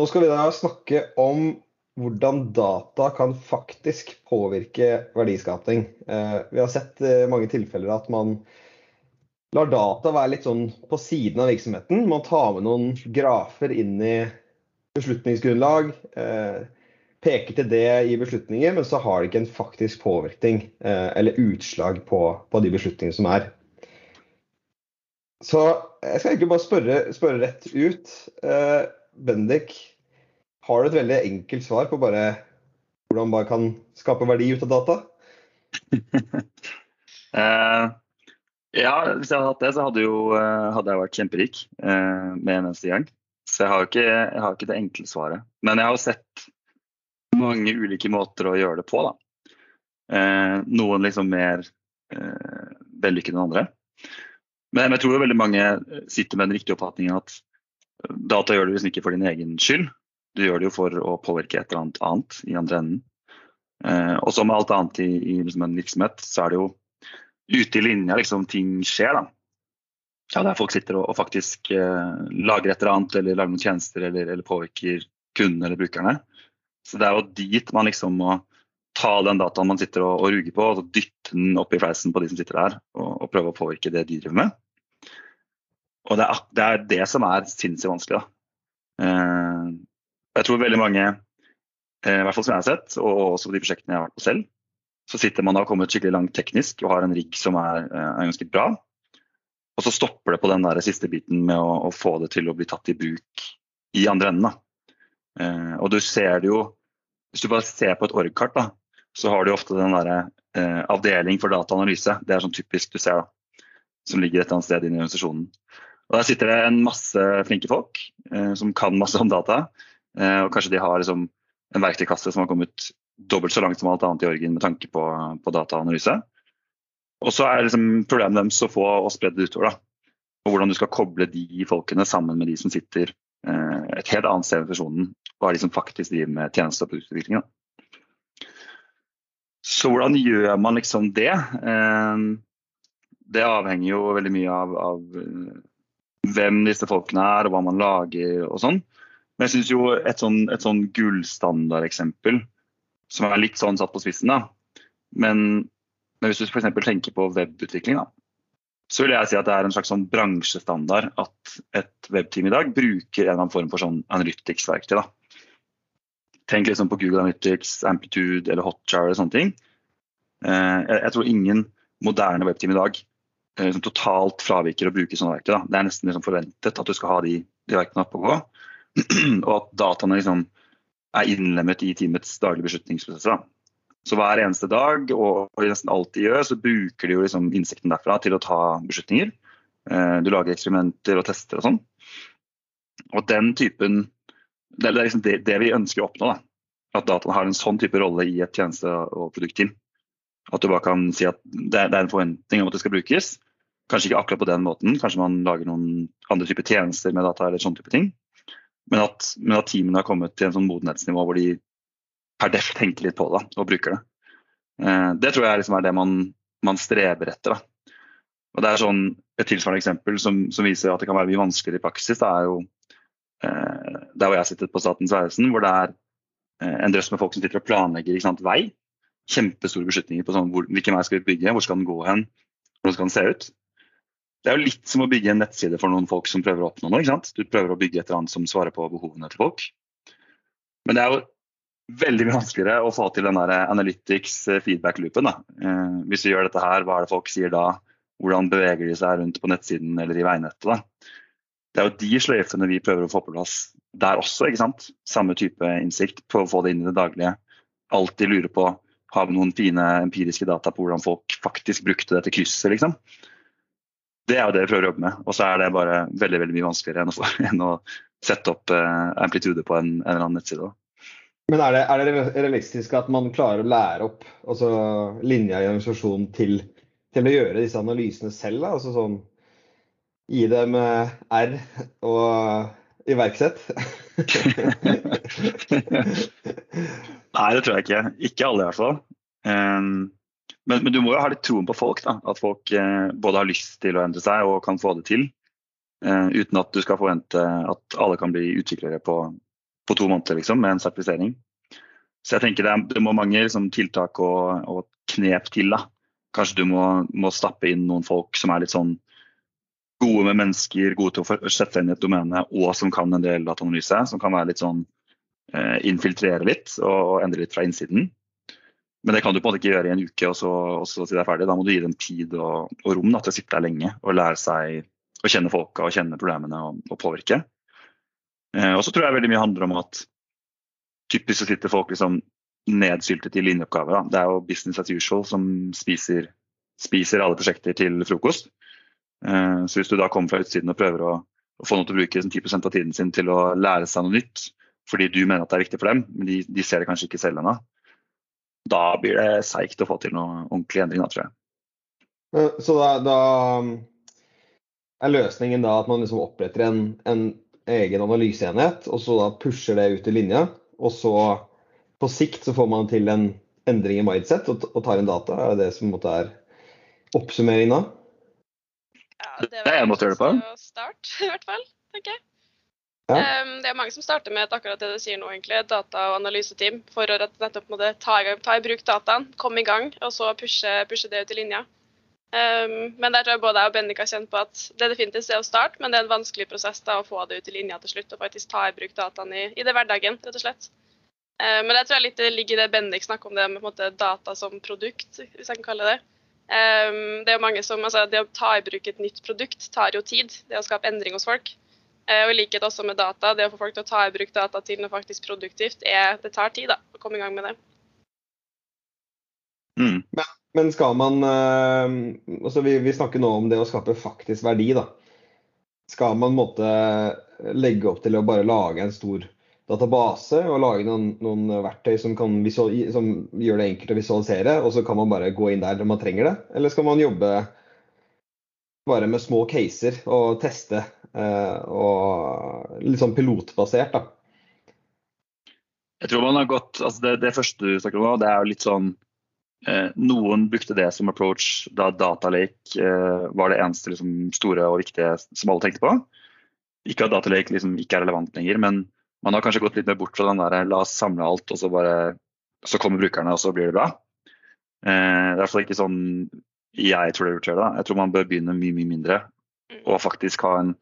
Nå skal vi da snakke om hvordan data kan faktisk påvirke verdiskapning. Eh, vi har sett mange tilfeller at man lar data være litt sånn på siden av virksomheten. Man tar med noen grafer inn i beslutningsgrunnlag. Eh, peker til det i beslutninger, men så har det ikke en faktisk påvirkning eh, eller utslag på, på, de beslutningene som er. Så jeg skal egentlig bare spørre, spørre rett ut. Eh, Bendik, har du et veldig enkelt svar på bare hvordan man kan skape verdi ut av data? uh, ja, hvis jeg hadde hatt det, så hadde, jo, uh, hadde jeg vært kjemperik uh, med en eneste gang. Så jeg har, ikke, jeg har, ikke, det enkle svaret. Men jeg har jo sett mange ulike måter å gjøre det på. da. noen liksom mer vellykket enn andre. Men jeg tror jo veldig mange sitter med den riktige oppfatningen at data gjør du liksom ikke for din egen skyld. Du gjør det jo for å påvirke et eller annet annet i andre enden. Eh, og som med alt annet i, i liksom en virksomhet, så er det jo ute i linja liksom, ting skjer. da. Ja, Der folk sitter og, og faktisk eh, lager et eller annet, eller lager noen tjenester, eller, eller påvirker kundene eller brukerne. Så det er jo dit man liksom må ta den dataen man sitter og, og ruger på, og dytte den opp i fleisen på de som sitter der, og, og prøve å påvirke det de driver med. Og det er det, er det som er sinnssykt vanskelig. Eh, jeg tror veldig mange, eh, i hvert fall som jeg har sett, og også de prosjektene jeg har vært på selv, så sitter man og har kommet skikkelig langt teknisk og har en rigg som er, eh, er, ganske bra. Og så stopper det på den der siste biten med å, å få det til å bli tatt i bruk i andre enden. Eh, og du ser det jo Hvis du bare ser på et org-kart, da, så har du ofte den derre eh, avdeling for dataanalyse. Det er sånn typisk du ser, da, som ligger et eller annet sted inne i organisasjonen. Og Der sitter det en masse flinke folk eh, som kan masse om data. Eh, og kanskje de har liksom, en verktøykasse som har kommet dobbelt så langt som alt annet i orgen med tanke på, på dataanalyse. Og så er liksom problemet deres å få og spre det utover. da. Og hvordan du skal koble de folkene sammen med de som sitter eh, et helt annet sted i organisasjonen, og er de som faktisk driver med tjeneste- og produktutvikling. Så hvordan gjør man liksom det? Eh, det avhenger jo veldig mye av, av eh, hvem disse folkene er, og hva man lager og sånn. Men jeg syns jo et sånn, et sånn gullstandardeksempel, som er litt sånn satt på spissen, da. Men, men hvis du f.eks. tenker på webutvikling, da, så vil jeg si at det er en slags sånn bransjestandard at et webteam i dag bruker en eller annen form for sånn analytics-verktøy. da. Tenk liksom på Google Analytics, Amplitude eller Hotjar eller sånne ting. Eh, jeg tror ingen moderne webteam i dag eh, som totalt fraviker å bruke sånne verktøy. Da. Det er nesten liksom forventet at du skal ha de, de verktøyene oppe å gå. og at dataene liksom er innlemmet i teamets daglige beslutningsprosesser. Så hver eneste dag og, og nesten alt de gjør, så bruker de jo liksom innsikten derfra til å ta beslutninger. Eh, du lager eksperimenter og tester og sånn. Og den typen Det er liksom det, det vi ønsker å oppnå. da. At dataene har en sånn type rolle i et tjeneste- og produktteam. At du bare kan si at det er en forventning om at det skal brukes. Kanskje ikke akkurat på den måten, kanskje man lager noen andre typer tjenester med data. eller sånne type ting. Men at, men at teamene har kommet til en sånn modenhetsnivå hvor de per def tenker litt på det og bruker det. Eh, det tror jeg liksom er det man, man streber etter. Da. Og det er sånn, Et tilsvarende eksempel som, som, viser at det kan være mye vanskeligere i praksis, det er jo eh, der hvor jeg sitter på Statens vegvesen, hvor det er eh, en drøss med folk som sitter og planlegger sant, vei. Kjempestore beslutninger på sånn, hvor, hvilken vei skal vi bygge, hvor skal den gå hen, hvordan skal den se ut. Det er jo litt som å bygge en nettside for noen folk som prøver å oppnå noe. ikke sant? Du prøver å bygge et eller annet som svarer på behovene til folk. Men det er jo veldig mye vanskeligere å få til den der analytics eh, feedback-loopen. Eh, hvis vi gjør dette her, hva er det folk sier da? Hvordan beveger de seg rundt på nettsiden eller i veinettet? da? Det er jo de sløyfene vi prøver å få på plass der også. ikke sant? Samme type innsikt på å få det inn i det daglige. Alltid lure på har vi noen fine empiriske data på hvordan folk faktisk brukte dette krysset. liksom. Det er jo det vi prøver å jobbe med. Og så er det bare veldig veldig mye vanskeligere enn å, enn å sette opp eh, amplitude på en, en, eller annen nettside. Men er det, er det, realistisk at man klarer å lære opp altså linja i organisasjonen til, til, å gjøre disse analysene selv? Da? Altså sånn Gi dem eh, R og iverksett? Nei, det tror jeg ikke. Ikke alle, i hvert fall. Um, men, men, du må jo ha litt troen på folk. da, At folk eh, både har lyst til å endre seg og kan få det til. Eh, uten at du skal forvente at alle kan bli utviklere på, på to måneder liksom, med en sertifisering. Så jeg tenker det, det må mange liksom, tiltak og, og, knep til. da. Kanskje du må, må, stappe inn noen folk som er litt sånn gode med mennesker, gode til å sette seg inn i et domene og som kan en del dataanalyse. Som kan være litt sånn eh, infiltrere litt og, og endre litt fra innsiden. Men det kan du på en måte ikke gjøre i en uke og så, og så si det er ferdig. Da må du gi dem tid og, og rom da, til å sitte der lenge og lære seg å kjenne folka og kjenne problemene og, og påvirke. Eh, og så tror jeg veldig mye handler om at typisk så sitter folk liksom nedsyltet i linjeoppgaver. Det er jo business as usual som spiser, spiser alle prosjekter til frokost. Eh, så hvis du da kommer fra utsiden og prøver å, å få noen til å bruke 10% sånn av tiden sin til å lære seg noe nytt, fordi du mener at det er viktig for dem, men de, de ser det kanskje ikke selv ennå, da blir det seigt å få til noen ordentlig endring, da, tror jeg. Eh, så da, da er løsningen da at man liksom oppretter en, en egen analyseenhet, og så da pusher det ut i linja. Og så på sikt så får man til en endring i mindset og, og tar inn data. Er det det som måte, er oppsummeringen da? Ja, det er en måte å gjøre det på. Start, i hvert fall, tenker jeg. Um, det er mange som starter med akkurat det du sier nå, egentlig, data- og analyseteam, for å nettopp måtte ta, ta, i bruk dataen, komme i gang, og så pushe, pushe det ut i linja. Um, men der tror jeg både jeg og Bendik har kjent på at det er definitivt er å starte, men det er en vanskelig prosess da, å få det ut i linja til slutt og faktisk ta i bruk dataen i, i det hverdagen, rett og slett. Uh, men jeg tror jeg litt ligger i det Bendik snakker om, det med måte, data som produkt, hvis jeg kan kalle det. Um, det er mange som, altså, det å ta i bruk et nytt produkt tar jo tid. Det å skape endring hos folk. Uh, og i likhet også med data, det å få folk til å ta i bruk data til noe faktisk produktivt, er, det tar tid da, å komme i gang med det. Mm. Men men skal man eh, altså vi, vi, snakker nå om det å skape faktisk verdi. da. Skal man måtte legge opp til å bare lage en stor database og lage noen, noen verktøy som, visual, som, gjør det enkelt å visualisere, og så kan man bare gå inn der når man trenger det? Eller skal man jobbe bare med små caser og teste, eh, og litt sånn pilotbasert, da? Jeg tror man har gått, altså det, det første du snakker om, det er jo litt sånn Eh, noen brukte det som approach da datalake eh, var det eneste liksom, store og viktige som alle tenkte på. Ikke at datalake liksom, ikke er relevant lenger, men man har kanskje gått litt mer bort fra den der la oss samle alt, og så, bare, så kommer brukerne, og så blir det bra. Eh, det er i hvert fall ikke sånn jeg tror det burde gjøre det. Jeg tror man bør begynne mye mye mindre. Og faktisk ha en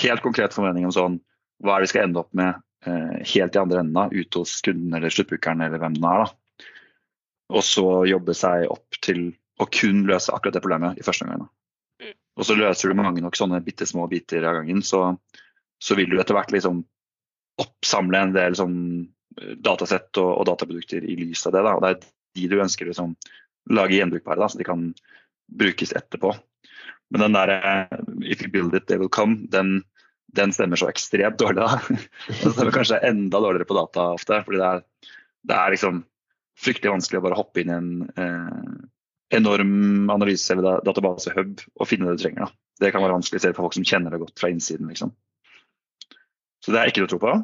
helt konkret formening om sånn, hva er det vi skal ende opp med eh, helt i andre enden, ute hos kunden eller sluttbrukeren eller hvem den er. da og så jobbe seg opp til å kun løse akkurat det problemet i første omgang. Mm. Og så løser du mange nok sånne bitte små biter av gangen, så, så vil du etter hvert liksom oppsamle en del sånn eh, datasett og, og, dataprodukter i lys av det. Da. Og det er de du ønsker liksom, lage gjenbrukbare, da, så de kan brukes etterpå. Men den der eh, 'if you build it, they will come', den, den stemmer så ekstremt dårlig. da. Den stemmer kanskje enda dårligere på data ofte. fordi det er, det er liksom fryktelig vanskelig å bare hoppe inn i en eh, enorm analyse- eller databasehub og finne det du trenger. Da. Det kan være vanskelig selv for folk som kjenner det godt fra innsiden. Liksom. Så det er ikke noe å tro på.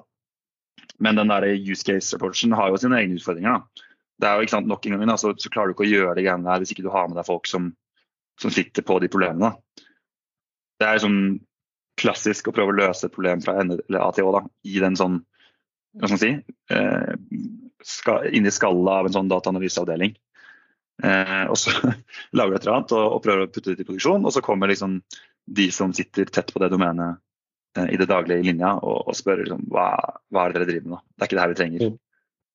Men den der use case-approachen har jo sine egne utfordringer. Da. Det er jo ikke sant, nok en gang, da, så, så, klarer du ikke å gjøre det greiene der hvis ikke du har med deg folk som, som sitter på de problemene. Det er sånn klassisk å prøve å løse et problem fra N eller A til Å da, i den sånn hva skal man si, eh, ska, inn i skallet av en sånn dataanalyseavdeling. Eh, og så lager du et eller annet og, og, prøver å putte det i produksjon, og så kommer liksom de som sitter tett på det domenet eh, i det daglige i linja og, og spør liksom, hva, hva, er det dere driver med nå? Det er ikke det her vi trenger. Mm.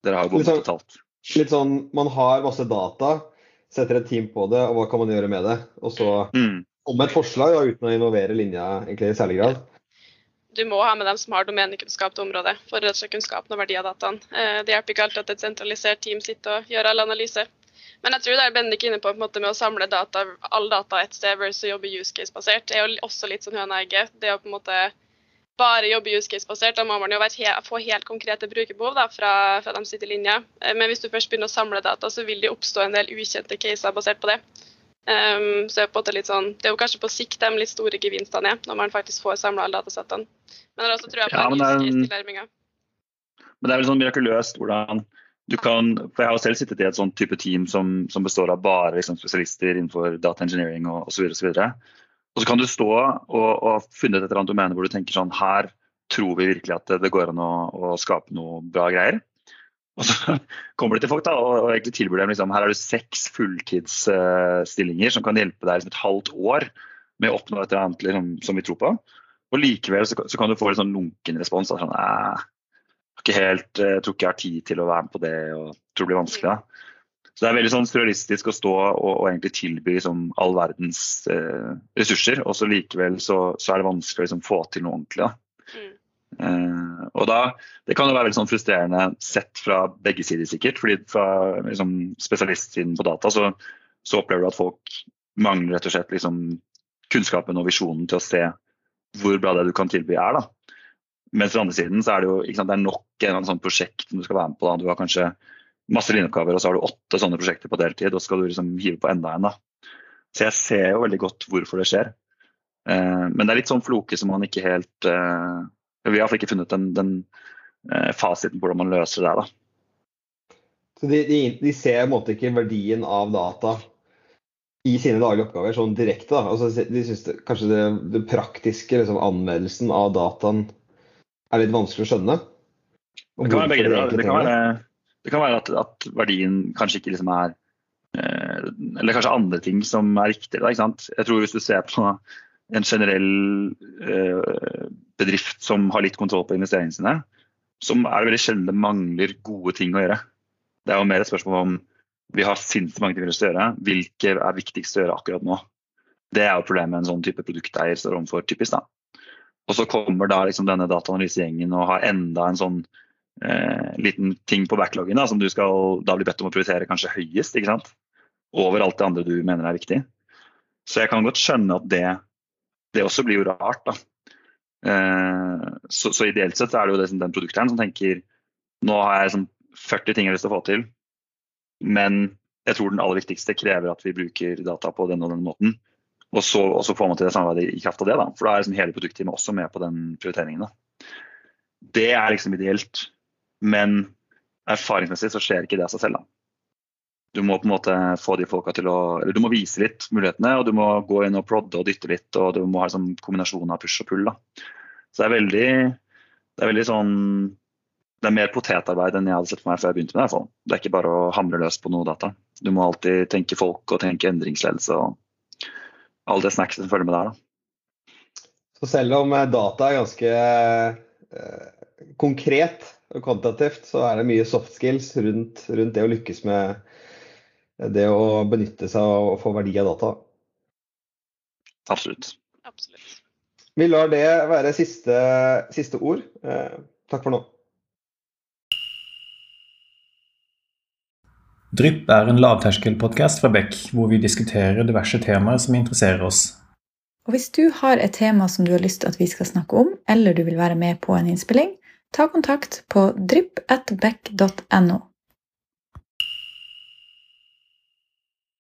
Dere har jo bommet sånn, totalt. Litt sånn, Man har masse data, setter et team på det, og hva kan man gjøre med det? Og så mm. komme et forslag da, uten å involvere linja egentlig i særlig grad du må ha med dem som har domenekunnskap til området for å kunne skape og verdi av dataen. Eh, det hjelper ikke alltid at et sentralisert team sitter og gjør all analyse. Men jeg tror det er Bendik inne på, på måte, med å samle data, all data et sted versus å jobbe use case-basert. Det er jo også litt sånn høna egget. Det å på en måte bare jobbe use case-basert, da må man jo he få helt konkrete brukerbehov da, fra, fra de sitter i linja. Eh, men hvis du først begynner å samle data, så vil det oppstå en del ukjente caser basert på det. Um, så litt sånn, Det er jo kanskje på sikt de litt store gevinstene er, når man faktisk får samla alle datasettene. Men det er også tror jeg på ja, en use Men det er vel sånn mirakuløst hvordan du kan For jeg har jo selv sittet i et sånt type team som, som består av bare liksom, spesialister innenfor data engineering og osv. Og, så videre, og, så og så kan du stå og, og funnet et eller annet domene hvor du tenker sånn Her tror vi virkelig at det går an å, å skape noe bra greier. Og så kommer de til folk da, og, og egentlig tilbyr dem liksom, her er du seks fulltidsstillinger uh, som kan hjelpe deg liksom, et halvt år med å oppnå et eller annet liksom, som vi tror på. Og likevel så, så kan du få en sånn lunken respons. Sånn, ikke helt, jeg eh, tror ikke jeg har tid til å være med på det og tror det blir vanskelig. Da. Så det er veldig sånn surrealistisk å stå og, og egentlig tilby liksom, all verdens eh, ressurser, og så likevel så, så, er det vanskelig å liksom, få til noe ordentlig. Da. Mm. Eh, og da, Det kan jo være veldig sånn frustrerende sett fra begge sider, sikkert. fordi Fra liksom, spesialistsiden på data så, så, opplever du at folk mangler rett og slett liksom, kunnskapen og visjonen til å se hvor bra det du kan tilby er. da. Mens fra andre siden så er det jo sant, det er nok en sånn prosjekt som du skal være med på. da. Du har kanskje masse linjeoppgaver, og så har du åtte sånne prosjekter på deltid. Og skal du liksom hive på enda en. da. Så jeg ser jo veldig godt hvorfor det skjer. Eh, men det er litt sånn floke som man ikke helt eh, Vi har iallfall ikke funnet den, den eh, fasiten på hvordan man løser det. da. Så de, de, de ser på en måte ikke verdien av data i sine daglige oppgaver sånn direkte? da. Altså, de syns kanskje det, det praktiske liksom, anmeldelsen av dataen er litt vanskelig å skjønne. Det kan være begge deler. Det kan være, det kan være at, at, verdien kanskje ikke liksom er eh, Eller kanskje andre ting som er riktigere. Jeg tror hvis du ser på en generell eh, bedrift som har litt kontroll på investeringene sine, så er veldig sjelden det mangler gode ting å gjøre. Det er jo mer et spørsmål om vi har sinnssykt mange ting vi vil gjøre. Hvilke er viktigst å gjøre akkurat nå? Det er jo problemet en sånn type produkteier står overfor, typisk. da. Og så kommer da liksom denne dataanalysegjengen og har enda en sånn eh, liten ting på backloggen da, som du skal da bli bedt om å prioritere kanskje høyest. ikke sant? Over alt det andre du mener er viktig. Så jeg kan godt skjønne at det, det også blir jo rart. da. Eh, så, så, ideelt sett så er det jo det, den produkteren som tenker nå har jeg sånn 40 ting jeg har lyst til å få til, men jeg tror den aller viktigste krever at vi bruker data på den og den måten. Og så, og så, får man til det samarbeidet i kraft av det. Da. For da er liksom hele produktteamet også med på den prioriteringen. Da. Det er liksom ideelt. Men erfaringsmessig så skjer ikke det av seg selv. Da. Du må på en måte få de folka til å Eller du må vise litt mulighetene, og du må gå inn og prodde og dytte litt. Og du må ha en sånn kombinasjon av push og pull. Da. Så det er veldig, det er veldig sånn det er mer potetarbeid enn jeg hadde sett for meg før jeg begynte med det. Det er ikke bare å hamre løs på noe data. Du må alltid tenke folk og tenke endringsledelse. og alle det snackset som følger med der. Da. Så selv om eh, data er ganske eh, konkret og kvantitativt, så er det mye soft skills rundt, rundt, det å lykkes med det å benytte seg av å få verdi av data. Absolutt. Absolutt. Vi lar det være siste, siste ord. Eh, takk for nå. Drypp er en lavterskelpodkast fra Beck, hvor vi diskuterer diverse temaer som interesserer oss. Og Hvis du har et tema som du har lyst til at vi skal snakke om, eller du vil være med på en innspilling, ta kontakt på drypp.beck.no.